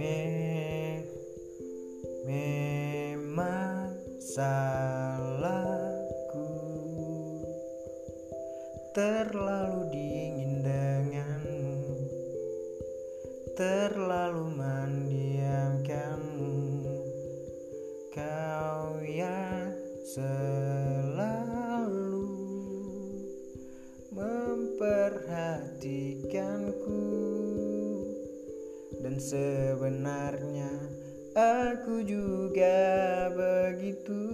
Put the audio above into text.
Me memang salahku. Terlalu dingin denganmu. Terlalu mendiamkanmu. Kau yang selalu memperhatikanku sebenarnya aku juga begitu.